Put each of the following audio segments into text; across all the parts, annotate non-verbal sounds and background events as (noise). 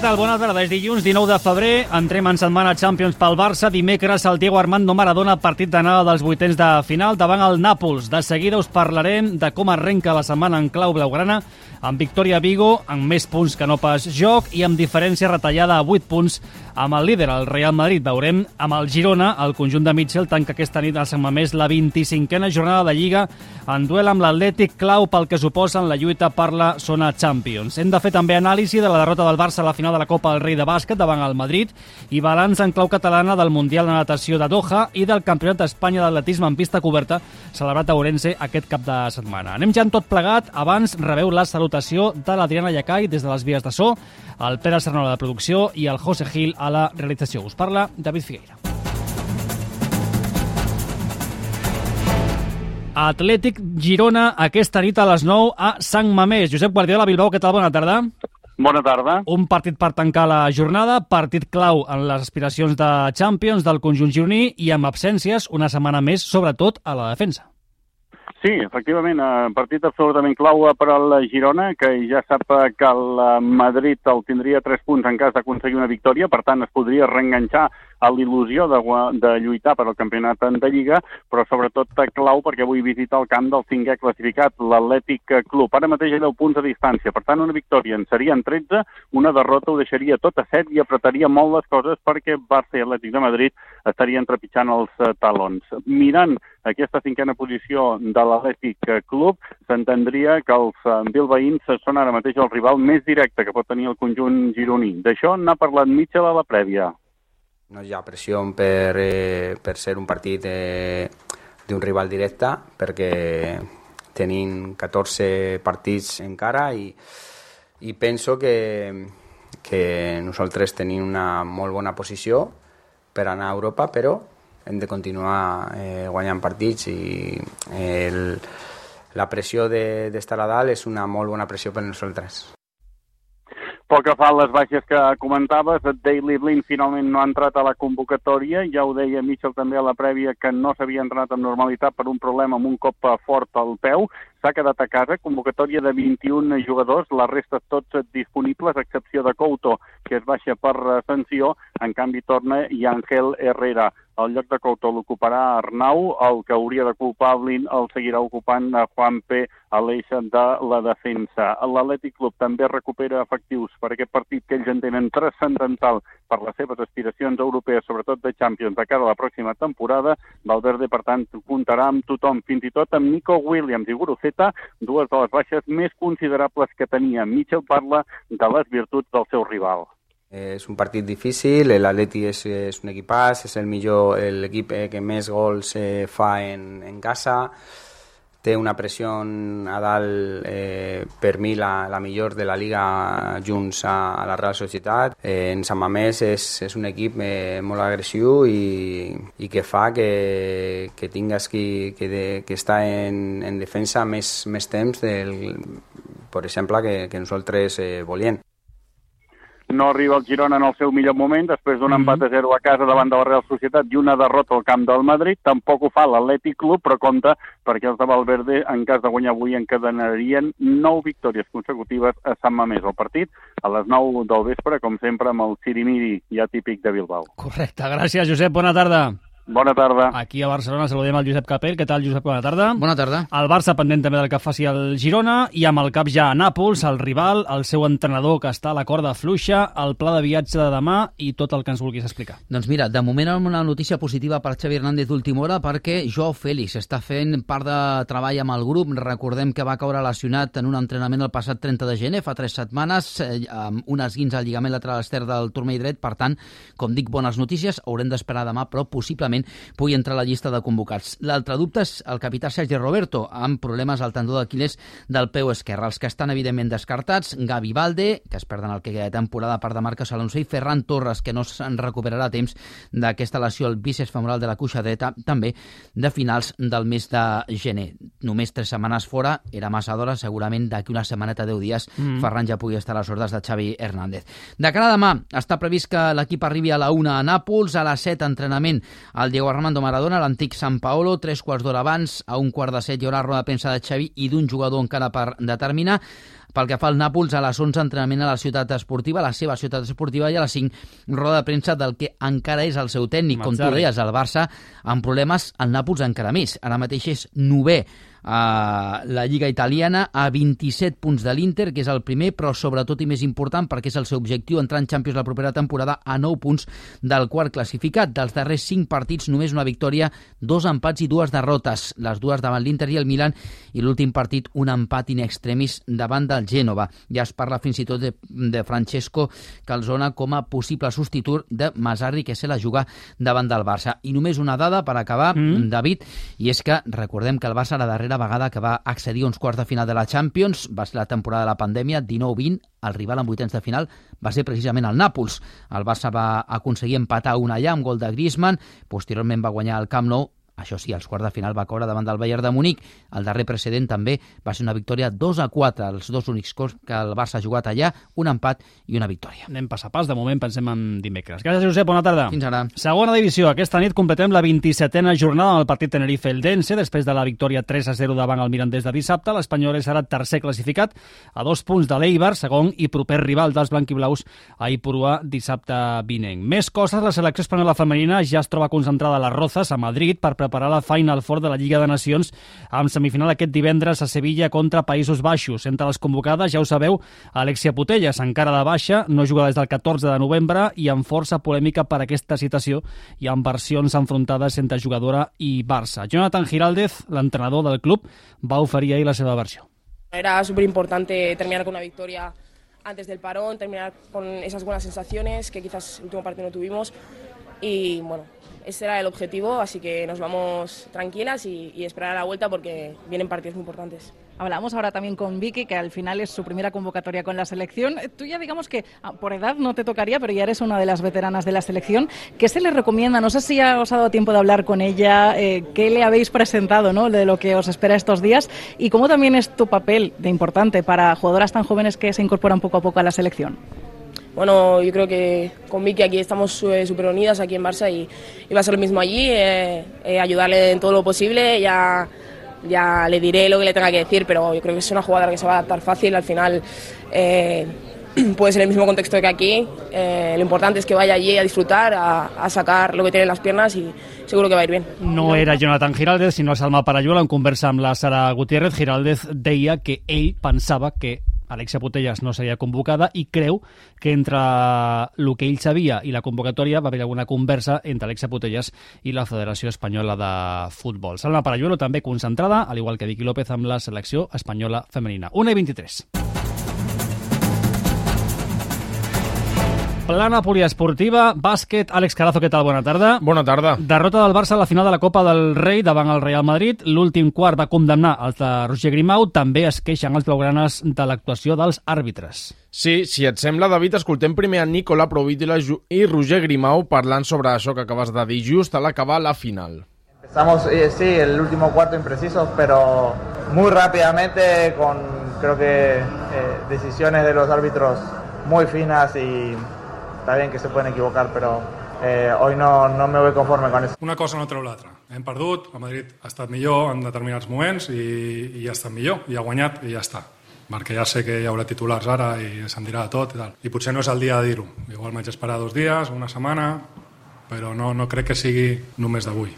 Tal? Bona tarda. És dilluns 19 de febrer. Entrem en setmana Champions pel Barça. Dimecres el Diego Armando Maradona, partit d'anada dels vuitens de final davant el Nàpols. De seguida us parlarem de com arrenca la setmana en clau blaugrana amb victòria a Vigo, amb més punts que no pas joc i amb diferència retallada a 8 punts amb el líder, el Real Madrid. Veurem amb el Girona, el conjunt de Mitchell, tanca aquesta nit a Sant Mamés la 25a jornada de Lliga en duel amb l'Atlètic clau pel que suposa en la lluita per la zona Champions. Hem de fer també anàlisi de la derrota del Barça a la final de la Copa del Rei de Bàsquet davant el Madrid i balanç en clau catalana del Mundial de Natació de Doha i del Campionat d'Espanya d'Atletisme en pista coberta celebrat a Ourense aquest cap de setmana. Anem ja en tot plegat. Abans rebeu la salutació de l'Adriana Llacai des de les vies de so, el Pere Sernola de producció i el José Gil a la realització. Us parla David Figueira. Atlètic Girona aquesta nit a les 9 a Sant Mamés. Josep Guardiola, Bilbao, què tal? Bona tarda. Bona tarda. Un partit per tancar la jornada, partit clau en les aspiracions de Champions del conjunt gironí i amb absències una setmana més, sobretot a la defensa. Sí, efectivament, eh, partit absolutament clau per al Girona, que ja sap que el Madrid el tindria 3 punts en cas d'aconseguir una victòria, per tant es podria reenganxar a l'il·lusió de, de lluitar per al campionat de Lliga, però sobretot clau perquè avui visita el camp del cinquè classificat, l'Atlètic Club. Ara mateix a 10 punts de distància, per tant una victòria en serien 13, una derrota ho deixaria tot a 7 i apretaria molt les coses perquè Barça i Atlètic de Madrid estarien trepitjant els eh, talons. Mirant aquesta cinquena posició de l'Atlètic Club, s'entendria que els eh, bilbaïns són ara mateix el rival més directe que pot tenir el conjunt gironí. D'això n'ha parlat Mitchell a la prèvia no hi ha pressió per, eh, per ser un partit eh, d'un rival directe perquè tenim 14 partits encara i, i penso que, que nosaltres tenim una molt bona posició per anar a Europa, però hem de continuar eh, guanyant partits i el, la pressió d'estar de, a dalt és una molt bona pressió per nosaltres. Pel que fa a les baixes que comentaves, Daily Blind finalment no ha entrat a la convocatòria, ja ho deia Mitchell també a la prèvia que no s'havia entrat amb normalitat per un problema amb un cop fort al peu, s'ha quedat a casa, convocatòria de 21 jugadors, la resta tots disponibles, a excepció de Couto, que es baixa per sanció, en canvi torna i Ángel Herrera. El lloc de Couto l'ocuparà Arnau, el que hauria d'ocupar Blin el seguirà ocupant Juan P. a l'eix de la defensa. L'Atlètic Club també recupera efectius per aquest partit que ells entenen transcendental per les seves aspiracions europees, sobretot de Champions, de cara a la pròxima temporada. Valverde, per tant, comptarà amb tothom, fins i tot amb Nico Williams i Guruceta, dues de les baixes més considerables que tenia. Mitchell parla de les virtuts del seu rival. És un partit difícil, l'Atleti és, és un equipàs, és el millor, l'equip eh, que més gols eh, fa en, en casa, té una pressió a dalt eh, per mi la, la millor de la Liga junts a, a la Real Societat. Eh, en Sant Mamés és, és un equip eh, molt agressiu i, i que fa que, que tingues que, que, de, que està en, en defensa més, més temps del, per exemple, que, que nosaltres eh, volíem no arriba el Girona en el seu millor moment, després d'un mm -hmm. empat a 0 a casa davant de la Real Societat i una derrota al camp del Madrid. Tampoc ho fa l'Atlètic Club, però compta perquè els de Valverde, en cas de guanyar avui, encadenarien 9 victòries consecutives a Sant Mamés. El partit a les 9 del vespre, com sempre, amb el Sirimiri, ja típic de Bilbao. Correcte. Gràcies, Josep. Bona tarda. Bona tarda. Aquí a Barcelona saludem el Josep Capell. Què tal, Josep? Bona tarda. Bona tarda. El Barça pendent també del que faci el Girona i amb el cap ja a Nàpols, el rival, el seu entrenador que està a la corda fluixa, el pla de viatge de demà i tot el que ens vulguis explicar. Doncs mira, de moment amb una notícia positiva per Xavi Hernández d'última hora perquè Joao Félix està fent part de treball amb el grup. Recordem que va caure lesionat en un entrenament el passat 30 de gener, fa tres setmanes, eh, amb un esguins al lligament lateral ester del turmell dret. Per tant, com dic, bones notícies. Haurem d'esperar demà, però possiblement pugui entrar a la llista de convocats. L'altre dubte és el capità Sergi Roberto, amb problemes al tendó d'Aquiles del peu esquerre. Els que estan evidentment descartats, Gavi Valde, que es perden el que queda de temporada per de Marcos Alonso, i Ferran Torres, que no se'n recuperarà a temps d'aquesta lesió al bíceps femoral de la cuixa dreta, també de finals del mes de gener. Només tres setmanes fora, era massa d'hora, segurament d'aquí una setmaneta, deu dies, mm. Ferran ja pugui estar a les ordres de Xavi Hernández. De cara a demà, està previst que l'equip arribi a la una a Nàpols, a les 7 entrenament al Diego Armando Maradona, l'antic San Paolo, tres quarts d'hora abans, a un quart de set hi haurà roda de premsa de Xavi i d'un jugador encara per determinar. Pel que fa al Nàpols, a les 11 entrenament a la ciutat esportiva, la seva ciutat esportiva, i a les 5 roda de premsa del que encara és el seu tècnic. Com tu deies, el Barça amb problemes, el Nàpols encara més. Ara mateix és novè a la Lliga Italiana a 27 punts de l'Inter, que és el primer, però sobretot i més important perquè és el seu objectiu entrar en Champions la propera temporada a 9 punts del quart classificat. Dels darrers 5 partits, només una victòria, dos empats i dues derrotes, les dues davant l'Inter i el Milan, i l'últim partit un empat in extremis davant del Gènova. Ja es parla fins i tot de, de Francesco Calzona com a possible substitut de Masarri, que se la juga davant del Barça. I només una dada per acabar, mm. David, i és que recordem que el Barça la darrera darrera vegada que va accedir a uns quarts de final de la Champions va ser la temporada de la pandèmia, 19-20, el rival en vuitens de final va ser precisament el Nàpols. El Barça va aconseguir empatar una allà amb gol de Griezmann, posteriorment va guanyar el Camp Nou això sí, als quarts de final va caure davant del Bayern de Munic. El darrer precedent també va ser una victòria 2 a 4, els dos únics cops que el Barça ha jugat allà, un empat i una victòria. Anem pas a pas, de moment pensem en dimecres. Gràcies, Josep, bona tarda. Fins ara. Segona divisió, aquesta nit completem la 27a jornada en el partit Tenerife-Eldense, després de la victòria 3 a 0 davant el Mirandés de dissabte. L'Espanyol serà tercer classificat a dos punts de l'Eibar, segon i proper rival dels blanquiblaus a Ipurua dissabte vinent. Més coses, la selecció espanyola femenina ja es troba concentrada a les Rozas, a Madrid, per preparar la Final Four de la Lliga de Nacions amb semifinal aquest divendres a Sevilla contra Països Baixos. Entre les convocades, ja ho sabeu, Alexia Putelles, encara de baixa, no juga des del 14 de novembre i amb força polèmica per aquesta citació i amb versions enfrontades entre jugadora i Barça. Jonathan Giraldez, l'entrenador del club, va oferir ahir la seva versió. Era súper importante terminar con una victoria antes del parón, terminar con esas buenas sensaciones que quizás el último partido no tuvimos y bueno, ese era el objetivo, así que nos vamos tranquilas y, esperar a la vuelta porque vienen partidos muy importantes. Hablamos ahora también con Vicky, que al final es su primera convocatoria con la selección. Tú ya digamos que ah, por edad no te tocaría, pero ya eres una de las veteranas de la selección. ¿Qué se le recomienda? No sé si ya os ha dado tiempo de hablar con ella, eh, qué le habéis presentado ¿no? de lo que os espera estos días y cómo también es tu papel de importante para jugadoras tan jóvenes que se incorporan poco a poco a la selección. Bueno, yo creo que con Vicky aquí estamos súper unidas aquí en Barça y, y, va a ser lo mismo allí, eh, eh, ayudarle en todo lo posible, ya, ya le diré lo que le tenga que decir, pero yo creo que es una jugadora que se va a adaptar fácil, al final eh, (clears throat) puede ser el mismo contexto que aquí, eh, lo importante es que vaya allí a disfrutar, a, sacar lo que tiene en las piernas y seguro que va a ir bien. No era Jonathan Giraldez, sinó Salma Parayuela, en conversa amb la Sara Gutiérrez, Giraldez deia que ell pensava que Alexia Putellas no seria convocada i creu que entre el que ell sabia i la convocatòria va haver alguna conversa entre Alexia Putellas i la Federació Espanyola de Futbol. Salma Parayuelo també concentrada, al igual que Vicky López amb la selecció espanyola femenina. 1 i 23. Plana poliesportiva, bàsquet, Àlex Carazo, què tal? Bona tarda. Bona tarda. Derrota del Barça a la final de la Copa del Rei davant el Real Madrid. L'últim quart va condemnar els de Roger Grimau. També es queixen els blaugranes de l'actuació dels àrbitres. Sí, si et sembla, David, escoltem primer a Nicola Provítila i Roger Grimau parlant sobre això que acabes de dir just a l'acabar la final. Empezamos, eh, sí, el último cuarto impreciso, pero muy rápidamente con, creo que, eh, decisiones de los árbitros muy finas y Está bien que se pueden equivocar, però eh, hoy no, no me voy conforme con eso. Una cosa no treu l'altra. Hem perdut, el Madrid ha estat millor en determinats moments i, i ha estat millor, i ha guanyat i ja està. Perquè ja sé que hi haurà titulars ara i se'n dirà de tot i tal. I potser no és el dia de dir-ho. Igual m'haig esperar dos dies, una setmana, però no, no crec que sigui només d'avui.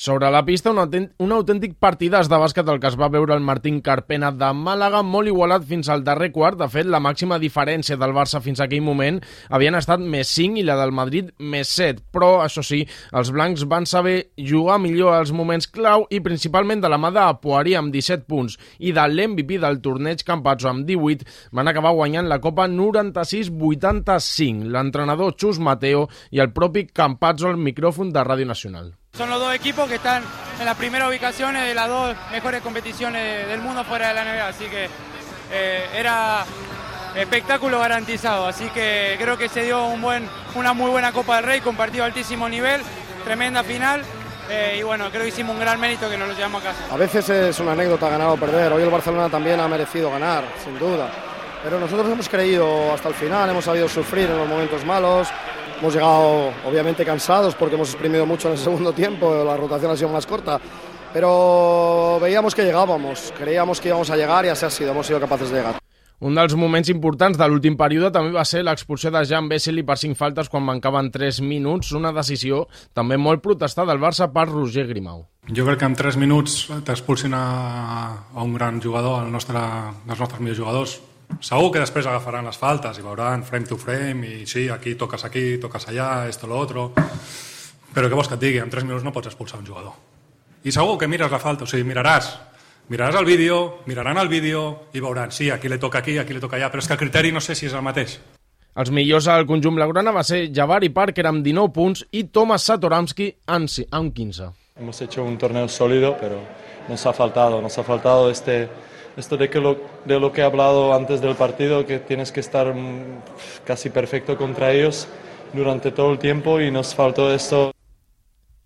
Sobre la pista, un, un autèntic partidàs de bàsquet el que es va veure el Martín Carpena de Màlaga, molt igualat fins al darrer quart. De fet, la màxima diferència del Barça fins a aquell moment havien estat més 5 i la del Madrid més 7. Però, això sí, els blancs van saber jugar millor als moments clau i principalment de la mà de Poirier amb 17 punts i de l'MVP del torneig Campazzo amb 18 van acabar guanyant la Copa 96-85. L'entrenador Xus Mateo i el propi Campazzo al micròfon de Ràdio Nacional. Son los dos equipos que están en las primeras ubicaciones de las dos mejores competiciones del mundo fuera de la NBA, así que eh, era espectáculo garantizado, así que creo que se dio un buen, una muy buena Copa del Rey con partido de altísimo nivel, tremenda final. Eh, y bueno, creo que hicimos un gran mérito que nos lo llevamos a casa. A veces es una anécdota ganar o perder. Hoy el Barcelona también ha merecido ganar, sin duda. Pero nosotros hemos creído hasta el final, hemos sabido sufrir en los momentos malos, Hemos llegado obviamente cansados porque hemos exprimido mucho en el (laughs) segundo tiempo, la rotación ha sido más corta, pero veíamos que llegábamos, creíamos que íbamos a llegar y así ha sido, hemos sido capaces de llegar. Un dels moments importants de l'últim període també va ser l'expulsió de Jan Vesely per 5 faltes quan mancaven 3 minuts, una decisió també molt protestada al Barça per Roger Grimau. Jo crec que en 3 minuts t'expulsin a, a un gran jugador, el nostre, dels nostres millors jugadors. Segur que després agafaran les faltes i veuran frame to frame i sí, aquí toques aquí, toques allà, esto, lo otro... Però què vols que et digui? En 3 minuts no pots expulsar un jugador. I segur que mires la falta, o sigui, miraràs miraràs el vídeo, miraran el vídeo i veuran, sí, aquí li toca aquí, aquí li toca allà, però és que el criteri no sé si és el mateix. Els millors al conjunt blaugrana va ser Javari Parker amb 19 punts i Thomas Satoramski amb 15. Hemos hecho un torneo sólido, pero nos ha faltado, nos ha faltado este, esto de, que lo, de lo que he hablado antes del partido, que tienes que estar mm, casi perfecto contra ellos durante todo el tiempo y nos faltó esto.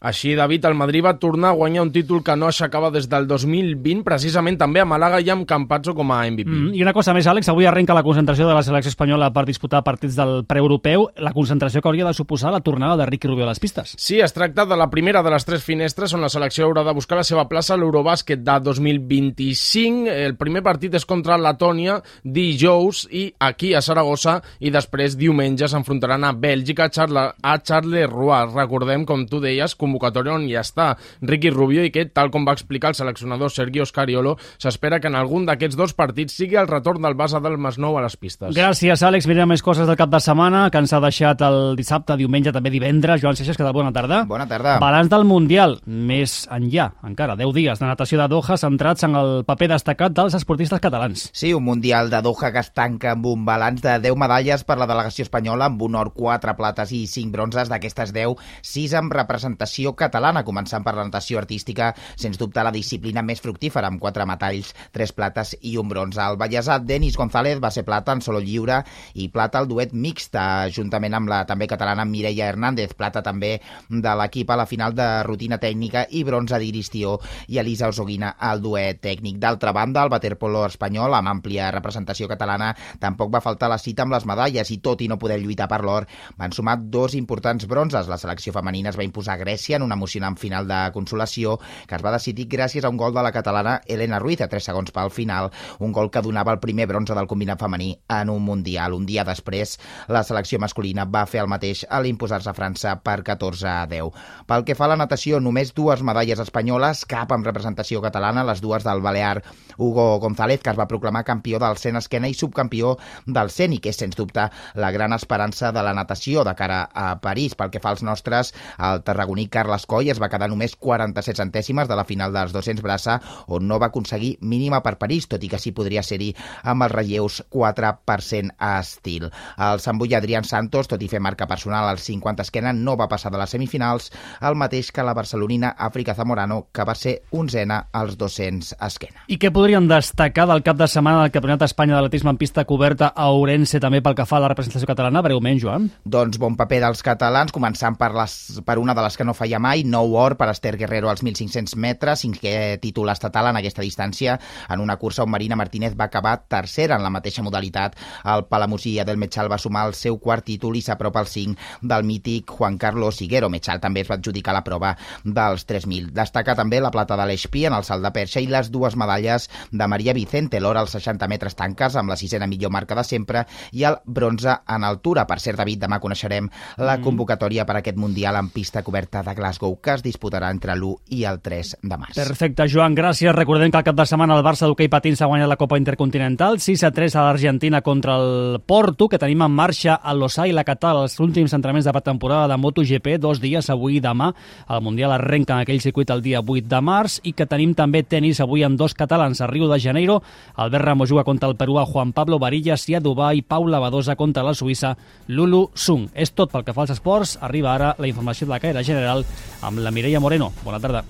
Així, David, el Madrid va tornar a guanyar un títol que no aixecava des del 2020, precisament també a Màlaga i amb Campazzo com a MVP. Mm, I una cosa més, Àlex, avui arrenca la concentració de la selecció espanyola per disputar partits del preeuropeu, la concentració que hauria de suposar la tornada de Ricky Rubio a les pistes. Sí, es tracta de la primera de les tres finestres on la selecció haurà de buscar la seva plaça a l'Eurobàsquet de 2025. El primer partit és contra Letònia dijous i aquí a Saragossa i després diumenge s'enfrontaran a Bèlgica a Charleroi. Recordem, com tu deies, convocatòria on ja està Ricky Rubio i que, tal com va explicar el seleccionador Sergio Scariolo, s'espera que en algun d'aquests dos partits sigui el retorn del base del Masnou a les pistes. Gràcies, Àlex. Mirem més coses del cap de setmana que ens ha deixat el dissabte, diumenge, també divendres. Joan Seixas, que tal? Bona tarda. Bona tarda. Balanç del Mundial, més enllà, encara, 10 dies de natació de Doha centrats en el paper destacat dels esportistes catalans. Sí, un Mundial de Doha que es tanca amb un balanç de 10 medalles per la delegació espanyola, amb un or, 4 plates i 5 bronzes. D'aquestes 10, 6 amb representació catalana, començant per la natació artística, sens dubte la disciplina més fructífera, amb 4 metalls, 3 plates i un bronze. El ballesat Denis González va ser plata en solo lliure i plata al duet mixta, juntament amb la també catalana Mireia Hernández, plata també de l'equip a la final de rutina tècnica i bronze d'Iristió i Elisa Osoguina al duet tècnic. D'altra banda, el waterpolo espanyol, amb àmplia representació catalana, tampoc va faltar la cita amb les medalles i tot i no poder lluitar per l'or, van sumar dos importants bronzes. La selecció femenina es va imposar a Grècia en un emocionant final de consolació que es va decidir gràcies a un gol de la catalana Elena Ruiz a 3 segons pel final, un gol que donava el primer bronze del combinat femení en un Mundial. Un dia després, la selecció masculina va fer el mateix a l'imposar-se a França per 14 a 10. Pel que fa a la natació, només dues medalles espanyoles, cap amb representació catalana, les dues del balear Hugo González, que es va proclamar campió del 100 esquena i subcampió del 100 i que és, sens dubte, la gran esperança de la natació de cara a París. Pel que fa als nostres, el tarragoní Carles Coll es va quedar només 47 centèsimes de la final dels 200 braça, on no va aconseguir mínima per París, tot i que sí podria ser-hi amb els relleus 4% a estil. El Sant Bui Adrián Santos, tot i fer marca personal als 50 esquena, no va passar de les semifinals, el mateix que la barcelonina Àfrica Zamorano, que va ser onzena als 200 esquena. I què podríem destacar del cap de setmana del Campionat d'Espanya d'atletisme en pista coberta a Ourense, també pel que fa a la representació catalana? Breument, Joan. Doncs bon paper dels catalans, començant per, les, per una de les que no feia mai, nou or per Esther Guerrero als 1.500 metres, cinquè títol estatal en aquesta distància, en una cursa on Marina Martínez va acabar tercera en la mateixa modalitat. El Palamosí del Metxal va sumar el seu quart títol i s'apropa al 5 del mític Juan Carlos Higuero. Metxal també es va adjudicar la prova dels 3.000. Destaca també la plata de l'Espí en el salt de perxa i les dues medalles de Maria Vicente, l'or als 60 metres tanques amb la sisena millor marca de sempre i el bronze en altura. Per cert, David, demà coneixerem la convocatòria per a aquest Mundial en pista coberta de Glasgow que es disputarà entre l'1 i el 3 de març. Perfecte, Joan, gràcies. Recordem que el cap de setmana el Barça d'hoquei patins ha guanyat la Copa Intercontinental, 6 a 3 a l'Argentina contra el Porto, que tenim en marxa a Lossà i la Catal els últims entrenaments de pretemporada de MotoGP, dos dies, avui i demà. El Mundial arrenca en aquell circuit el dia 8 de març i que tenim també tenis avui amb dos catalans a Rio de Janeiro. Albert Ramos juga contra el peruà Juan Pablo Varillas i a Dubai Paula Badosa contra la suïssa Lulu Sung. És tot pel que fa als esports. Arriba ara la informació de la caire general amb la Mireia Moreno. Bona tarda.